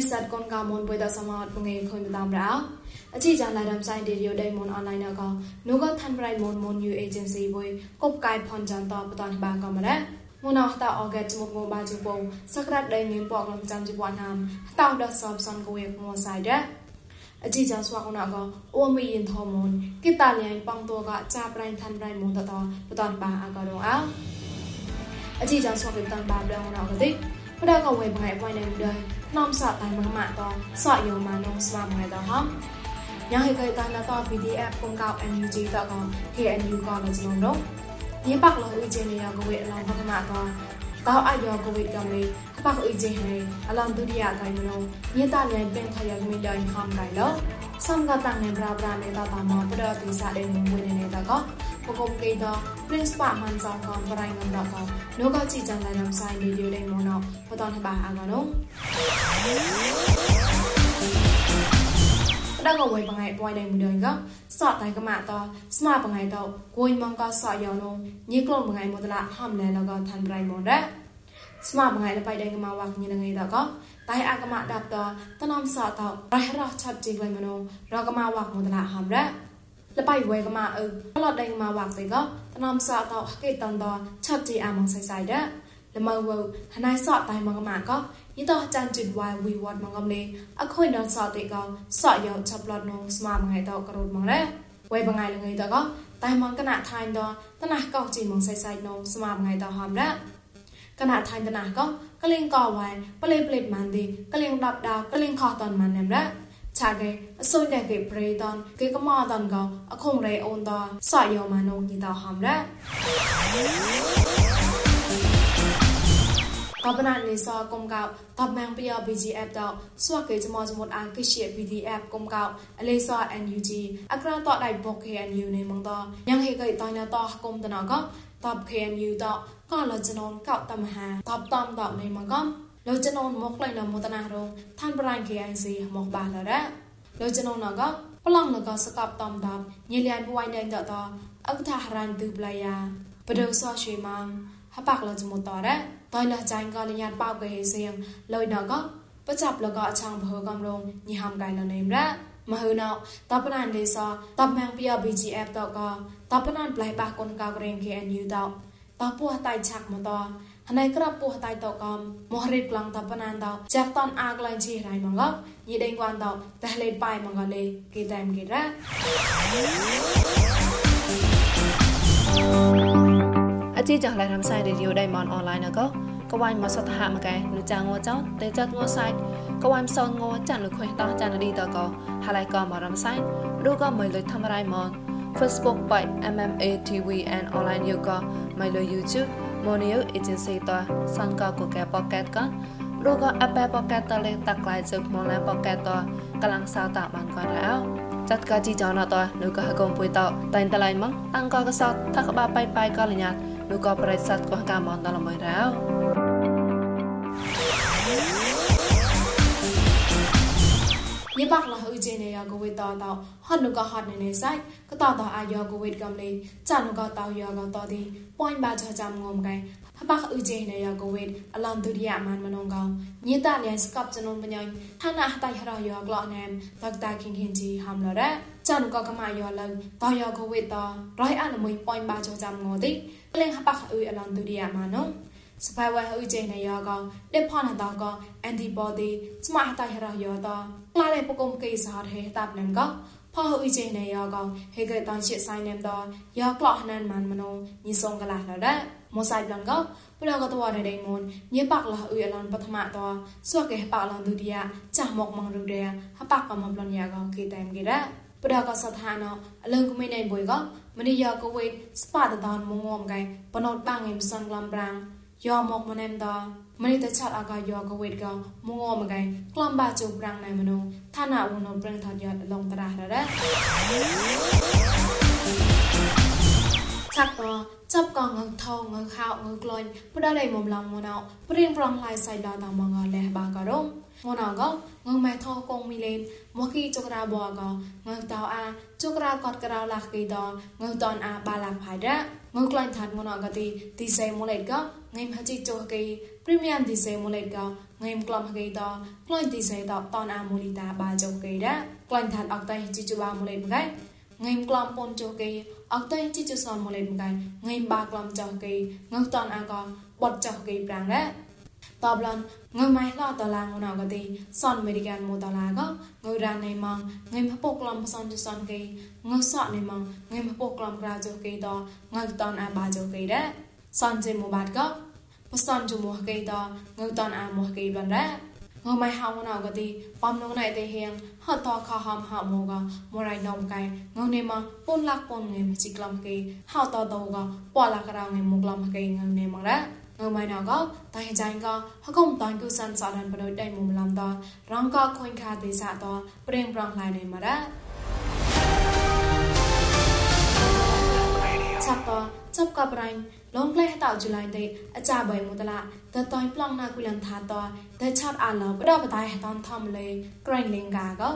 រិស័តកូនកៅមុនបុយតសមអត់ងេខុញតាមរោអជីចាឡាដាំសៃឌីរីយដៃមុនអនឡាញកនូកថាន់ប្រៃមុនមុនយូអេเจนស៊ីបុយកបកៃផនចាន់តបតនបាកំរ៉ាមុនអស់តអកែចមុកងបាជពងសក្រាត់ដៃងៀមពកលំចាំជប៉ុនណាមតោដសបសនកវេងសៃដាអជីចាស្វាកណកអូមីយិនថមុនគិតាលៀងបងតកចាប្រៃថាន់ប្រៃមុនតតបតនបាអកដងអោអជីចាស្វាកតនបាដងណកតិ ផ្ដល់កវេបងឯបៃណៃដៃនាំសតៃមកម៉ាក់តសក់យោម៉ានងស្វាមកែតហំញ៉ាហេកៃតានត PDF កងកោ NUG តក KNU កលចនរញ៉ាបាក់លោអ៊ីជេនីយកវេឡងបតម៉ាតតោអាយកវេកំលីបាក់អ៊ីជេហេអឡងទុរិយាកៃមនោញ៉ាតាលៃពេនថយមីដៃហំកៃលោសំកតាំងនេប្រាប្រានេតតាមប្រតិសាដេងមួយនេតក ពកុំគេតព្រិនស្បាមិនសងកំប្រៃងំដកកនោះក៏ជីចាំតែរំសាយវីដេអូដែរមកណោបតនបាអាកណោដល់កវៃបងឯពួយដែរមួយដែរកសតតែកម៉ាតស្មាបងឯតគួយមកក៏សក់យោនោះញីក្លូនបងឯមកតឡាហំណែលក៏ឋានប្រៃមកដែរស្មាបងឯទៅដែរកម៉ាវ៉ាក់ញីនឹងឯតកតែអាកម៉ាដាប់តតនំសតតប្រះរស់ឆាប់ជីវៃមនុរកម៉ាវ៉ាក់មកតឡាហំដែរ លបៃវេកម៉ាអឺឡដៃម៉ាវាក់ទេក៏តនំសតកេតនតឆាត់ជីអាមងសៃសៃដែរលមើវហណៃសតតែមកម៉ាក៏យីតចាន់ជិតវ៉ៃវីវ៉ាត់មកកំលេអខុយដល់សតេកសក់យកឆាប់ឡត់នងស្មាមកៃតករត់មករ៉េវេបងៃលងៃតក៏តែមកកណថៃតតណះកោជីមកសៃសៃនងស្មាមកៃតហំរ៉ាកណថៃតណះក៏កលេងកវ៉ៃប្លេប្លេម៉ាន់ទីកលេងដាប់ដាកលេងខតនម៉ាន់ណាំរ៉ា ឆាកេអសុញតែគេប្រេតនគេកម៉តនកអខុងរេអូនតសក់យកម៉ានងញីតហំរ៉ាកបណានេសកុំកោតបម៉ាំងពី BGF តស្វាកេចមចមុតអាកិជា PDF កុំកោអលេស NUG អក្រាតដៃបក KNU នេមងតញ៉ាំងហេកៃតៃណតកុំតណកតប KNU តក៏លចននកោតមហាតបតំតនេមងកំ លោចននមកលៃណមតនារងឋានប្រាញ់ KIC មកបាឡរ៉ាលោចននណកប្លង់ណកសកបតំតបញិលៀនពួយណៃតតអកថាហរានទឺប្លាយាបដោសရွှေម៉ងហបាក់លចមុតតរ៉ាតយលះចាញ់ក៏លញាតបោកកេសៀងលុយណកបចាប់លកអឆាងបើកំរងញីហំកៃលនេមរ៉ាមហឺណោតបណានលេសតបម៉ាំងពី BGF តកតបណានប្លៃបាកូនកៅក្រេង KNU តតពោះតៃឆាក់មកត ហណៃក្របពោះតៃតកំមោះរៀបក្លងតបណានតចាក់តនអាក្លែងជីរៃមកកញីដេងគួនតតះលេប៉ៃមកកលេគេតែមគេរ៉ាអជីចងឡៃរំសាយរីឌីអូដៃមនអនឡាញកកវ៉ៃមកសតហមកែនុចាងងចោតេចាត់ងសាយកវ៉ៃសនងចាន់លុខុយតចាន់រីតកហាឡៃកមរំសាយរូក៏មិនលុយធ្វើរៃមន Facebook by MMA TV and online yoga មិនលុយ YouTube Monio agency តសានកកកែ pocket ករូក៏ Apple pocket តលេតាក់ឡៃជឹកមកឡា pocket តកលាំងសៅតាបានកនរោចាត់កាជីចោណតនៅក៏ហកុំពុយតតែងតឡៃមកតាំងកកសតថាក្បាបៃបៃកលញ្ញាតនោះក៏ប្រិស័តក៏កាមនដល់ល្មើរោ นิบักลาฮูเจเนยากเวตตอตอฮอนนุกอฮอดเนเนไซก็ตอตออายอกเวตกัมเลจานุกอตอยอกอตอดีปอยบาจาจามงอมไกฮบักอุเจเนยากเวตอลันตุริยามานมนงกอญีตาเลียสกับจนนปัญญทานะตายฮรอยอกลอแนมตักตาคิงคินจีฮัมลอระจานุกอกมายอลังตอยอกเวตตอร้อยอันมุยปอยบาจาจามงอดิเลงฮบักอุอลันตุริยามานง สบายว่าอุเจนยอกองเดพอนาตอกองแอนติบอดีสมาตายรอยอตอกลาเลปกมกีสาเทตับนันก็พออุเจนยอกองเฮเกตอนเชไซเนมตอยอกลอหนันมันมโนมีทรงกะลาแล้วได้มอไซบลันก็ปลอกตัวในไดมอนเยปักลออุยลอนปฐมะตอสวกเกปักลอนดุติยะจามอกมังรุเดยฮปักกมบลอนยากองกีแตมกีได้ปรากฏสถานะលឹងគមីណៃបុយក៏មនីយកវេស្ប៉ាតតនមងងកៃបណោតបាងឹមសនក្លំប្រាំង ยอมกมเนมดอมนิตชัดอากายอกเวดกอมงอมไงกลอมบาจูปรังในมโนท่านาอุนนเปรงทอดยอดลงตราระเด้ชักตอจับกองเงินทองเงินข้าวเงินกลอยบ่ได้มุมลองมโนเปรียงปรองลายใส่ดอตามงอแลบากะรง มนเอาก็เงินแม่ทอกงมีเลนมอกี้จุกราบัวก็เงินตาวอาจุกรากอดกราวลักกีดอเงินตอนอาบาลักภายระเงินกลอยทัดมนเอาก็ตีตีใส่มุเลก็ ngay mà chỉ cho cái premium thì sẽ một lần cả ngem klom hage to kloi ti sai to ton a muli ta ba jo ke da kloi than ok tai chi chu ba mule ngai ngem klom pon jo ke ok tai chi chu son mule ngai ngem ba klom jo ke ngau ton a ko bot jo ke prang da ตอบลันเงยไม่ล่อตารางนากตีสอนเมริกันโมตาลาก็เงยรานในมังเงยพปกลอมสอนจะสอนเกยเงยสอนในมังเงยพปกลอมกราโจเกยต่อเงยตอนอา តបឡនងើម៉ៃឡតឡាងណៅកទីសនអមេរិកានមូតឡាកងើរ៉ាណៃម៉ងងើមពុកឡំផ្សំជសនគេងើសក់ណៃម៉ងងើមពុកឡំក្រៅជគេតងើតនអាបាជគេរ៉ាសនជេមូបាតកផ្សំជមោះគេតងើតនអាមោះគេបានរ៉ាងើម៉ៃហៅណៅកទីបំនងណៃទេហៀងហតខហមហមូកមរៃណំកៃងើណៃម៉ងពុនឡាក់ពុនងើមជីក្លំគេហៅតតោកប៉ឡាករងើមូក្លំគេងើណៃម៉ងរ៉ា ងមៃណងក៏តៃចៃក៏ហកុំតាន់គូសានសដានបដដៃមុំឡំតរងក៏ខុញខាទេសាតប្រេងប្រងឡៃណៃមរ៉ាឆាប់តចាប់កបរៃលងក្លេះតោចុលៃទេអាចាបៃមុតឡាតតៃប្លង់ណាគូលំថាតតឆាប់អាឡោបដបតៃហតនធំលេក្រៃលេងកាក៏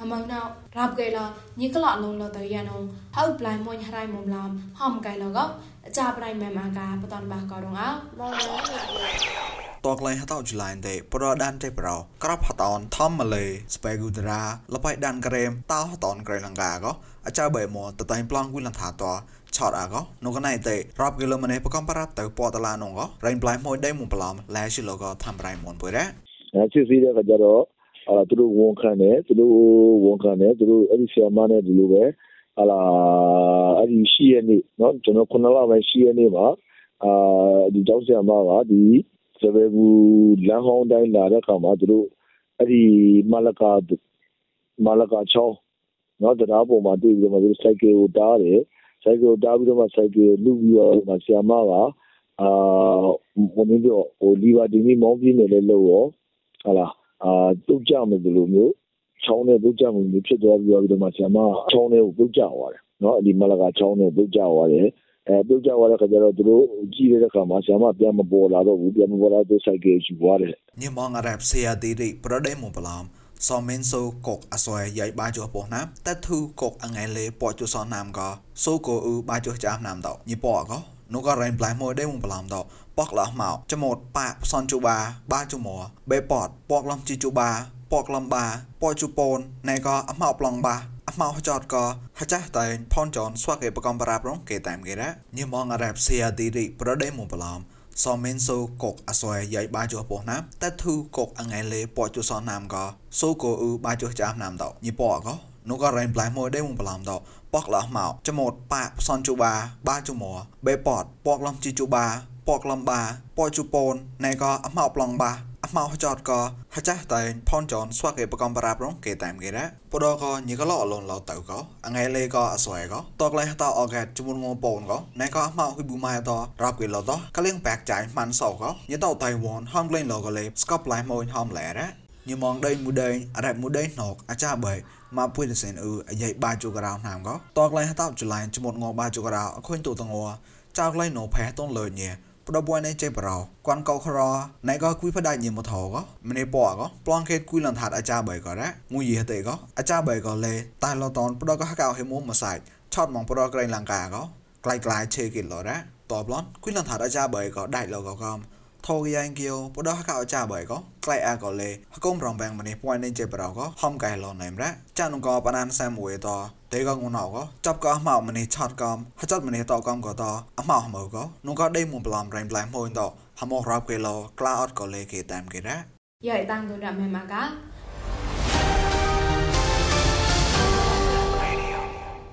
ហមណៅរាប់កែឡញីក្លោលងលតយ៉ាណងហៅប្លៃមួយហរៃមុំឡំហំកែឡក៏ကြပရိုင်မမကာပတန်ဘာကောတော့အောင်မောင်နော်តកលែងហតោចឡៃទេប្រដានទេប្រក្របហតនធម្មលេស្បេគូតារាលបៃដានក្រែមតោហតនក្រែលង្កាក៏អាចាបេមតតៃប្លង់គូលន្ថាតឆតអាក៏នោះកណៃទេរាប់គីឡូម៉ែត្រប្រកំប្រាប់ទៅពតឡានងក៏រែងប្លៃមួយដេមួយប្លំឡែရှိလောក៏ធ្វើប្រៃមុនពុយរ៉ាစစ်စီးတဲ့ခါကျတော့အာသူတို့ဝန်ခံတယ်သူတို့ဝန်ခံတယ်သူတို့အဲ့ဒီဆရာမနဲ့ဒီလိုပဲ ဟာလာအဲ့ဒီရှိရနေเนาะကျွန်တော်ခုနလပိုင်းရှိရနေမှာအာဒီကျောင်းဆရာမကဒီစပယ်ကူလမ်းဟောင်းတိုင်းလာတဲ့အခါမှာသူတို့အဲ့ဒီမလကာမလကာချောင်းเนาะတရားပေါ်မှာတွေ့ပြီးတော့မှသူစိုက်ကယ်ကိုတားတယ်စိုက်ကယ်ကိုတားပြီးတော့မှစိုက်ကယ်လူပြီးတော့မှဆရာမကအာဘုန်းကြီးတို့ဟိုလီဗာဒီမီမောင်းပြင်းနေလဲလို့ရောဟာလားအာတုတ်ကြမယ်ဒီလိုမျိုး ချောင်းနဲ့ပုတ်ကြမှုမျိုးဖြစ်သွားပြီးတော့မှဆရာမချောင်းနဲ့ကိုပုတ်ကြသွားတယ်နော်ဒီမလကာချောင်းနဲ့ပုတ်ကြသွားတယ်အဲပြုတ်ကြသွားတဲ့ခါကျတော့သူတို့ကြည့်တဲ့ခါမှာဆရာမပြန်မပေါ်လာတော့ဘူးပြန်မပေါ်လာတော့စိုက်ကယ်ယူသွားတယ်ညမောင်ရပ်ဆရာတီရိပြဒဲမွန်ပလမ်សមមិនសូកកអសយយាយបាចុះពោះណាតធូកកអងៃលេពោចុះសណាមក៏សូកូអ៊ឺបាចុះចាមណាមតញីពោក៏នោះក៏រែងប្លែមួយដែរមួយប្លាមតបកលះមកចមត់ប៉សនជូបាបាចុះមកបេពតបកលំជីជូបា ពកលំបាពជពូនណែក៏អមោប្លងបាអមោចតក៏ហចាស់តែងផនចនស្វាក់គេប្រកំបារាប់រងគេតាមគេរ៉ាញឹមងរ៉ាប់សៀទីរីប្រដេមុំប្លំសមមិនសូកុកអសយយាយបាជោះពោះណាតែធូកុកអងៃលេពជសណាមក៏សូកូអ៊ឺបាជោះចាមណាមតញីពអក៏នោះក៏រ៉ែងប្លែមួយដែរមុំប្លំតបកលះមកចមោតប៉សនជូបាបាជូមរបេពតបកលំជីជូបា ពកលំបាពជពូនណែក៏អមោប្លងបាអមោចតក៏ហចាស់តែងផនចនស្វាគេបកំបាប្រងគេតាមគេរ៉ាពដក៏ញីក៏លអលនលទៅក៏អងៃលេក៏អស្វ័យក៏តកលេតអកែជមុនងពូនក៏ណែក៏អមោហ៊ីប៊ូម៉ែតរាប់គេលតកលៀងបាក់ចាយម៉ាន់សោក៏ញីតតៃវ៉នហំក្លែងលកលេស្កប់ឡៃម៉ូនហំឡែរ៉ាញីមងដេញមួយដេញរ៉ែបមួយដេញណកអាចារ្យបីមកពុយទៅសិនអឺអាយបាជូការោណាមក៏តកលេតតចលៃជមុនងបាជូការោអខុញទូតងវចៅក្លែងណូផេតូនលើញី ប្រដបួយនៃចេប្រោគួនកោខរណៃក៏គួយផ្ដាច់ញិមថោក៏ម្នេះពកក៏ប្លងខេតគួយលនថាអាចារ្យបើក៏រ៉ងួយយហតេក៏អាចារ្យបើក៏លេតែលតនប្រដក៏ហកៅហេមុំមកសាច់ឆតមកប្រដក្រៃលង្កាក៏ក្លាយក្លាយឆេគិលរ៉តបឡនគួយលនថាអាចារ្យបើក៏ដាច់លក៏កំ ថោយ៉ាងគៀវបដកៅចាបើក៏ក្លែអាក៏លេហកុំរងបាំងម្នេះពួយនៃចេប្រោក៏ហំកែលណែមរ៉ចានងក៏បណានសាមួយតទេក៏ងណៅក៏ចាប់ក៏មកម្នេះឆតកំហចតម្នេះតកំក៏តអមមកក៏នោះក៏ដេមួយប្លំរែងប្លែមួយតហមរាប់គេលោក្លាអត់ក៏លេគេតាមគេរ៉យាយតាំងទុនរ៉មែម៉ាកា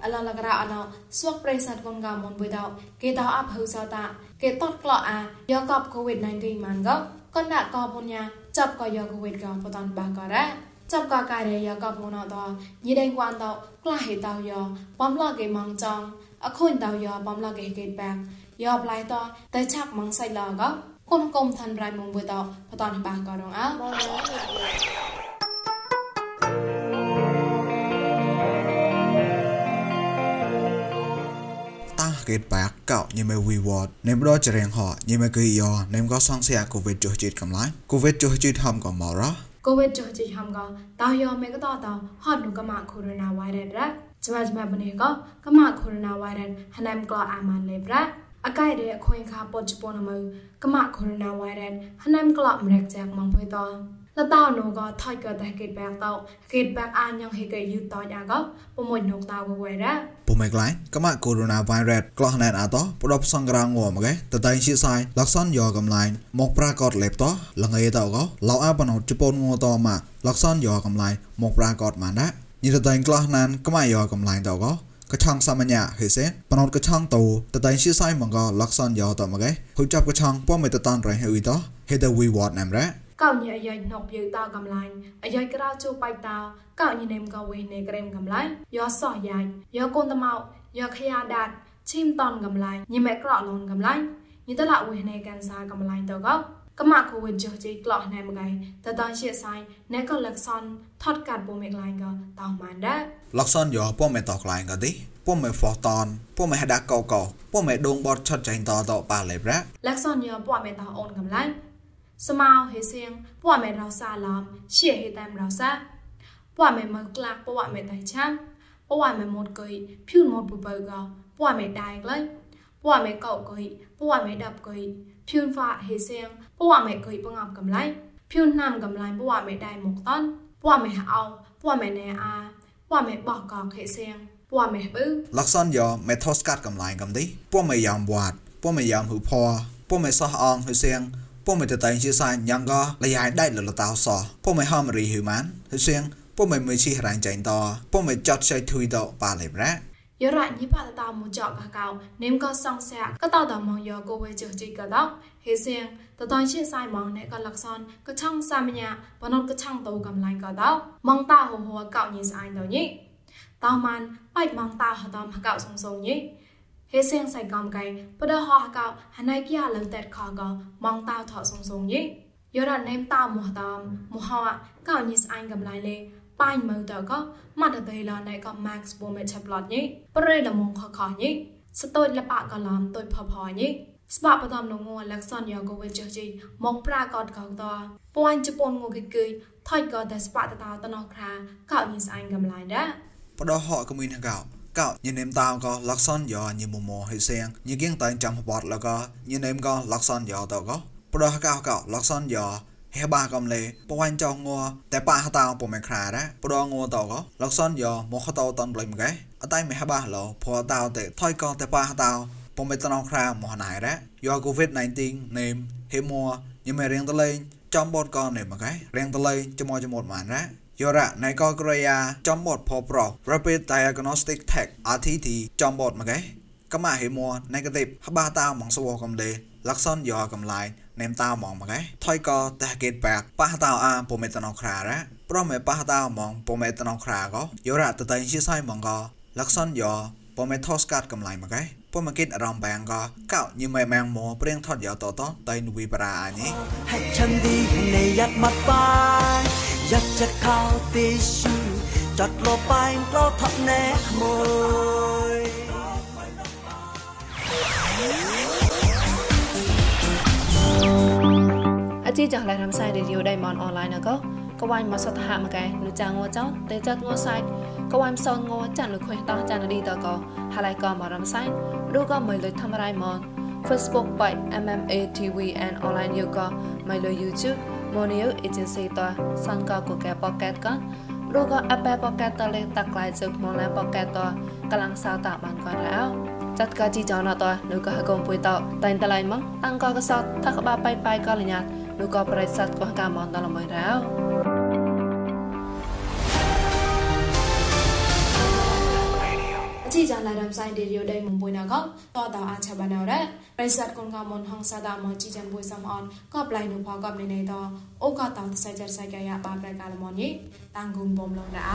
អឡឡករអណោស្វកប្រិស័តកូនកាមុនបុយតោគេតោអបហៅសតាគេតតក្លោអាយកកបកូវីដ 19 ម៉ានក៏កណ្ដាក់កបុញ្ញាចាប់ក៏យកកូវីដក៏បតនបាក៏រ៉ចាប់ក៏កាយយកកបងណោតញីដេងគួនតក្លាហេតោយោបំឡគេម៉ងចង់អខុនតោយោបំឡគេគេបាក់យោប្លៃតតែឆាក់ម៉ងសៃឡក៏គុនគុំឋានប្រៃមងបុយតោបតនបាក៏រងអើ គេតបាក់កោញីមេវីវតញីមដោចរៀងហោញីមេគីយោញីមក៏សងសៀកូវីដចុះជីតកំឡាញ់កូវីដចុះជីតហំក៏មករ៉កូវីដចុះជីតហំក៏តោយោមេក៏តតហត់នោះក៏មកកូវីដវ៉ៃរ៉េរ៉ាចមចមបនេះក៏ក៏មកកូវីដវ៉ៃរ៉េហណែមក៏អាម៉ានលេប្រាអកាយរ៉េអខុញខាពតជប៉ុនអមើក៏មកកូវីដវ៉ៃរ៉េហណែមក្លោមរែកចាក់មកភុយត លតោនងក៏ថយក៏តែគេបែកតោគេបែកអាញងហេកយូតយ៉ាក៏ពុំមិននងតោវ៉ៃរ៉ាពុំឯក្លាញ់ក៏មកកូវីដ -19 ក្លោះណែនអត់តោប្រដប់សងក្រាងងមកឯតតែជាសាយលកសនយកកំឡាញ់មកប្រាកតលេបតោលងៃតោក៏លោអាបណោជប៉ុនងតោមកលកសនយកកំឡាញ់មកប្រាកតមកណានេះតតែក្លោះណានក៏មកយកកំឡាញ់តោក៏កឆងសាមញ្ញហេសេបណោតកឆងតោតតែជាសាយមកក៏លកសនយកតមកឯហុចចាប់កឆងពុំមិនតតានរហេវីតោហេតវីវ៉តណាំរ៉ា កោញីអាយ៉ៃណុកយឺតោកំឡាញ់អាយ៉ៃក្រៅជូបៃតោកោញីនេមកោវេនេក្រេមកំឡាញ់យោសោះយ៉ាញ់យោកូនតមោយោខ្យាដាតឈីមតនកំឡាញ់ញីមែក្រក់លនកំឡាញ់ញីតឡាវេនេកាន់សាកំឡាញ់តកោកម៉ាក់គូវិនចុះជ័យក្លោះណែមកៃតតជាសៃណែក៏លកសនថតកាត់ពូមេក្លាញ់ក៏តោម៉ានដែរលកសនយោពូមេតក្លាញ់ក៏ទេពូមេហ្វតនពូមេហដាកោកោពូមេដងបតឆត់ចៃតតប៉ាលេប្រាលកសនយោពូមេតអូនកំឡាញ់ สมาวเฮเซียงปวดเมเราซาลามเชี่ยเฮแตมเราซาปวดเมมือกลากปวดเมไตช่างปวดเมหมดเกยพิวหมดบุบเบกปวดเมได้เลยปวดเมเก่าเกยปวดเมดับเกยพิวฟ้าเฮเซียงปวดเมเกยปงอบกำไรพิวนำกำไรปวดเมได้หมกต้นปวดเมเอาปวดเมเนอาปวดเมบอกกอกเฮเซียงปวดเมบื้อลักษณะยอเมทอสกัดกำไรกำดิปวดเมยามบวดปวดเม ពុំមិនតៃជាសាញ៉ាងកលាយដៃលលតោសពុំមិនហមរីហ៊ឺម៉ានហ៊ឺសៀងពុំមិនមើជារ៉ាញ់ចាញ់តពុំមិនចត់ចៃធុយតប៉ាលេមរ៉ាយោរ៉ាញីប៉ាតោមូចកកកោនេមក៏សងសាក៏តតមងយោកោវេចជីកដោហេសៀងតតជាសាយមងណែក៏លកសនក៏ឆងសាមញ្ញាបណត់ក៏ឆងតោកំឡាញ់ក៏ដោមងតាហោហោកោញីស្អាញ់តោញីតោម៉ានបាច់មងតាហតមកោសងសងញី ហេសៀងសៃកំកៃប្រដហោះកោហណៃគីអាលងតែតខកោម៉ងតៅថោសងសងយីយោរ៉ាណេមតៅមោះតាមមោះកោញីស្អាញ់កំឡៃលេបាញ់មើតកោម៉ាត់តេឡណៃកោ Max ពូមេឆាប់ឡតញីប្រេលមងខខញីស្ទូចលបកឡំទូចផផញីស្បាបតំនងងលក្ខសនយោកវេជជិមកប្រាកតកងតពួនជប៉ុនងគិគិថៃកតស្បតតាតណោះខាកោញីស្អាញ់កំឡៃដែរបដោះហកកមីនហកោ คราเก่ายินสอันกำไลดะปดอหอกมีนเก่ากาញញឹមតាក៏លក្ខសនយោញមុំមហិសៀងញគៀងតែចាំបតលក៏ញញឹមក៏លក្ខសនយោតក៏ប្រដកោក៏លក្ខសនយោហេបាកំលេពវាញ់ចောင်းងัวតែប៉ះតាពុំមិនខ្រារ៉ាប្រដងัวតក៏លក្ខសនយោមកខតតនប្លេមកែអតៃមិនហបាឡោភ័តោតែថយក៏តែប៉ះតោពុំមិនតនខ្រាមកណៃរ៉ាយោកូវីដ19នេមហេមួញមិនរៀងតលេងចំបតក៏នេមកែរៀងតលេងចមោចមោតម៉ានរ៉ា យោរ៉ាណៃកក្រយាចំបតផប្រុស Rapid Diagnostic Test RTT ចំបតមកឯកម៉ាហេមួ negative ហបាតាមងសវកំលេលក្ខណយោកំឡាយនេមតាមងមកឯថយកតែកេតបាក់ប៉ះតាអាពុំមេតណខ្រារ៉ាប្រមេប៉ះតាមងពុំមេតណខ្រាក៏យោរ៉ាតតៃជាសៃមងក៏លក្ខណយោពុំមេថោស្កាត់កំឡាយមកឯពុំមកគិតអារម្មណ៍បាំងក៏កោញីម៉ែម៉ាំងមួព្រៀងថតយោតតតៃនវីបារាអានេះហេឆាន់ឌីនៃយ៉ាត់ម៉ាត់បាយ យ៉ាត់ចិត្តខោទីស៊ូចត់លោបែងក្លោថប់ណែមួយអជីចាស់ឡៃរំសាយរីឌីអូដៃមនអនឡាញក៏កវ៉ាញ់មកសតហមកែនុចាងងចោតែចាត់ងសាយកវ៉ាញ់សងងចាន់លុខុយតោះចាន់រីតក៏ហាឡៃក៏មករំសាយឬក៏មិនលុយធ្វើរៃមក Facebook by MMA TV and online yoga មិនលុយ YouTube Monio agency តសង្កកកែប៉កែតករូក៏អបែប៉កែតតលេតក្លាយជឹកមកឡាប៉កែតតកលាំងសៅតាបានក៏រោចាត់កាជីចនតនូក៏ហកុំពុយតតែតឡៃមកតាំងក៏កសតថាក្បាបៃបៃក៏លញ្ញានូក៏ប្រិស័តក៏កាមនតលមួយរោ အချိကြလာဒမ်ဆိုင်ဒီရိုဒိုင်မွန်ပွိနာကောတောတောအာချဘနာရဲပရိစတ်ကွန်ကမွန်ဟောင်ဆာဒါမချီချန်ပွိဆမ်အွန်ကော့ပလိုင်နူဖောကော့နေနေတော့အိုကတောဆိုင်ချန်ဆိုင်ကရပါပရကာလမွန်ညတန်ဂုံဘုံလုံးလာ